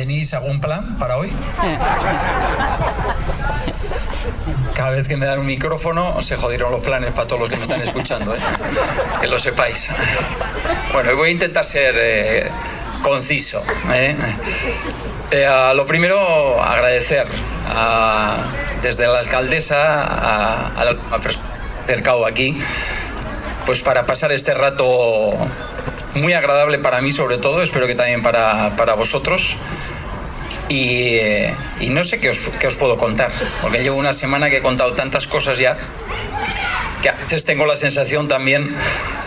¿Tenéis algún plan para hoy? Cada vez que me dan un micrófono se jodieron los planes para todos los que me están escuchando, ¿eh? que lo sepáis. Bueno, voy a intentar ser eh, conciso. ¿eh? Eh, lo primero, agradecer desde la alcaldesa a, a la acercado aquí, pues para pasar este rato muy agradable para mí sobre todo, espero que también para, para vosotros. Y, y, no sé qué os, qué os puedo contar, porque llevo una semana que he contado tantas cosas ya que a veces tengo la sensación también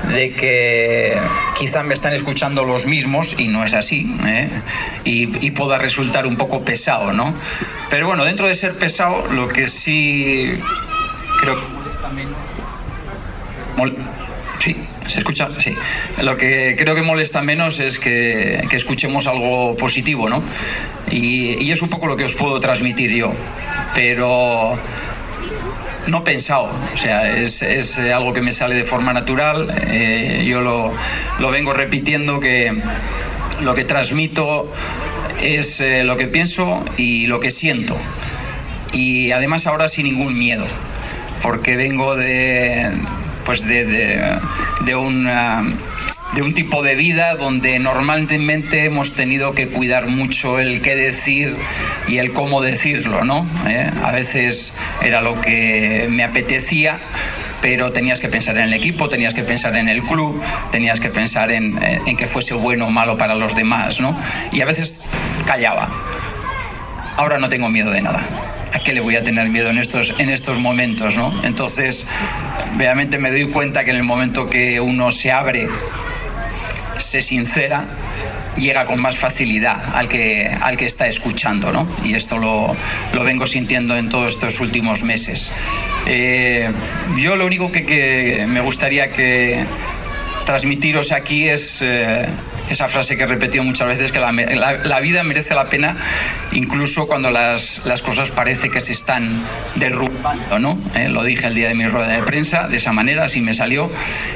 de que quizá me están escuchando los mismos y no es así, ¿eh? y, y, pueda resultar un poco pesado, ¿no? Pero bueno, dentro de ser pesado, lo que sí creo que molesta menos... Sí, ¿se escucha? Sí. Lo que creo que molesta menos es que, que escuchemos algo positivo, ¿no? Y, y es un poco lo que os puedo transmitir yo, pero no pensado, o sea, es, es, algo que me sale de forma natural. Eh, yo lo, lo, vengo repitiendo que lo que transmito es eh, lo que pienso y lo que siento. Y además ahora sin ningún miedo, porque vengo de, pues de, de, de una de un tipo de vida donde normalmente hemos tenido que cuidar mucho el qué decir y el cómo decirlo, ¿no? ¿Eh? A veces era lo que me apetecía, pero tenías que pensar en el equipo, tenías que pensar en el club, tenías que pensar en, en que fuese bueno o malo para los demás, ¿no? Y a veces callaba. Ahora no tengo miedo de nada. ¿A qué le voy a tener miedo en estos, en estos momentos, no? Entonces, realmente me doy cuenta que en el momento que uno se abre se sincera, llega con más facilidad al que, al que está escuchando, ¿no? Y esto lo, lo vengo sintiendo en todos estos últimos meses. Eh, yo lo único que, que, me gustaría que transmitiros aquí es eh, esa frase que he repetido muchas veces, que la, vida merece la pena incluso cuando las, las, cosas parece que se están derrumbando, ¿no? Eh, lo dije el día de mi rueda de prensa, de esa manera, así me salió,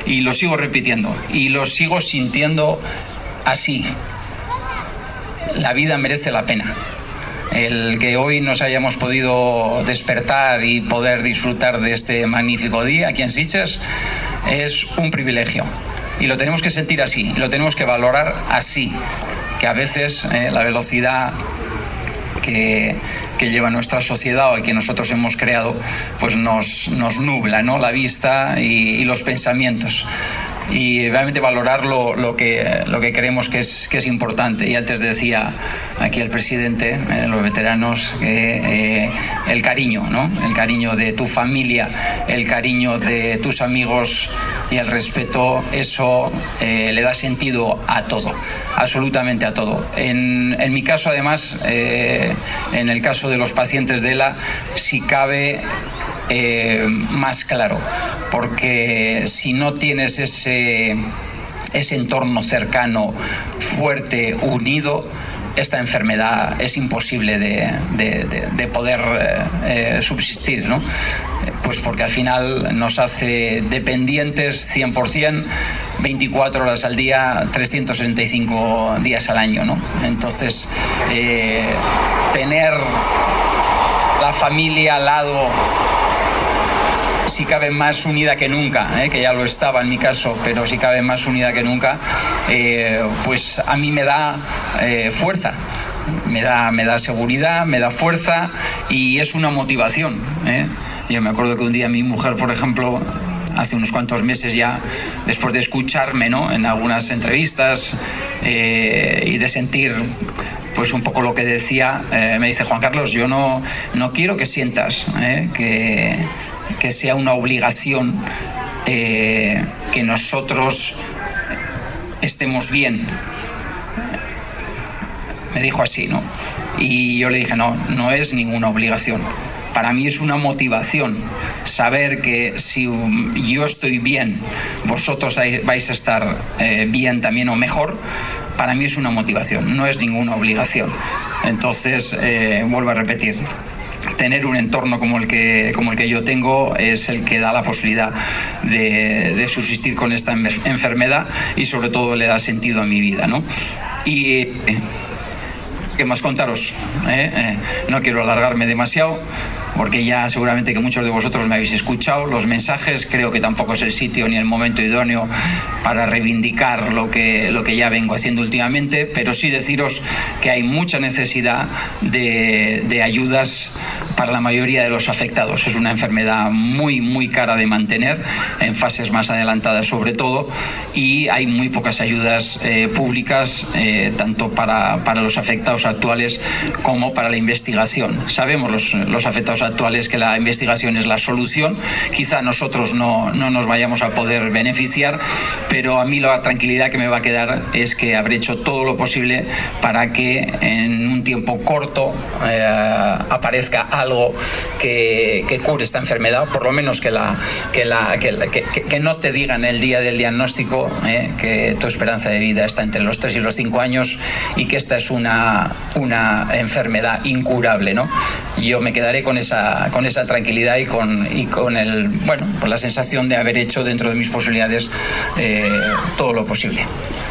y lo sigo repitiendo, y lo sigo sintiendo así. La vida merece la pena. El que hoy nos hayamos podido despertar y poder disfrutar de este magnífico día aquí en Sitges es un privilegio y lo tenemos que sentir así, lo tenemos que valorar así, que a veces eh, la velocidad que, que, lleva nuestra sociedad o que nosotros hemos creado, pues nos, nos nubla ¿no? la vista y, los pensamientos y realmente valorar lo, lo, que, lo que creemos que es, que es importante. Y antes decía aquí el presidente, eh, los veteranos, eh, el cariño, ¿no? el cariño de tu familia, el cariño de tus amigos y el respeto, eso eh, le da sentido a todo, absolutamente a todo. En, en mi caso, además, eh, en el caso de los pacientes de ELA, si cabe, eh, más claro, porque si no tienes ese, ese entorno cercano, fuerte, unido, esta enfermedad es imposible de, de, de, de poder eh, subsistir, ¿no? Pues porque al final nos hace dependientes 100%, 24 horas al día, 365 días al año, ¿no? Entonces, eh, tener la familia al lado si cabe más unida que nunca, ¿eh? que ya lo estaba en mi caso, pero si cabe más unida que nunca, eh, pues a mí me da fuerza. Me da, me da seguridad, me da fuerza y es una motivación. Yo me acuerdo que un día mi mujer, por ejemplo, hace unos cuantos meses ya, después de escucharme ¿no? en algunas entrevistas eh, y de sentir pues un poco lo que decía, eh, me dice Juan Carlos, yo no, no quiero que sientas eh, que, que, sea una obligación que nosotros estemos bien. Me dijo así, ¿no? Y yo le dije, no, no es ninguna obligación para mí es una motivación saber que si yo estoy bien, vosotros vais a estar eh, bien también o mejor. Para mí es una motivación, no es ninguna obligación. Entonces, eh, vuelvo a repetir, tener un entorno como el que, como el que yo tengo es el que da la posibilidad de, de subsistir con esta enfermedad y sobre todo le da sentido a mi vida. ¿no? Y ¿Qué más contaros? ¿eh? Eh, no quiero alargarme demasiado porque ya seguramente que muchos de vosotros me habéis escuchado los mensajes, creo que tampoco es el sitio ni el momento idóneo para reivindicar lo que, lo que ya vengo haciendo últimamente, pero sí deciros que hay mucha necesidad de, de ayudas para la mayoría de los afectados. Es una enfermedad muy, muy cara de mantener, en fases más adelantadas sobre todo, y hay muy pocas ayudas eh, públicas, eh, tanto para, para, los afectados actuales como para la investigación. Sabemos los, los, afectados actuales que la investigación es la solución, quizá nosotros no, no nos vayamos a poder beneficiar, pero a mí la tranquilidad que me va a quedar es que habré hecho todo lo posible para que en un tiempo corto eh, aparezca algo que, que, cure esta enfermedad, por lo menos que, la, que, la, que, que no te digan el día del diagnóstico eh, que tu esperanza de vida está entre los 3 y los 5 años y que esta es una, una enfermedad incurable. ¿no? Yo me quedaré con esa, con esa tranquilidad y con, y con, el, bueno, con la sensación de haber hecho dentro de mis posibilidades eh, todo lo posible.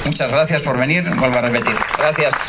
Muchas gracias por venir, vuelvo a repetir. Gracias.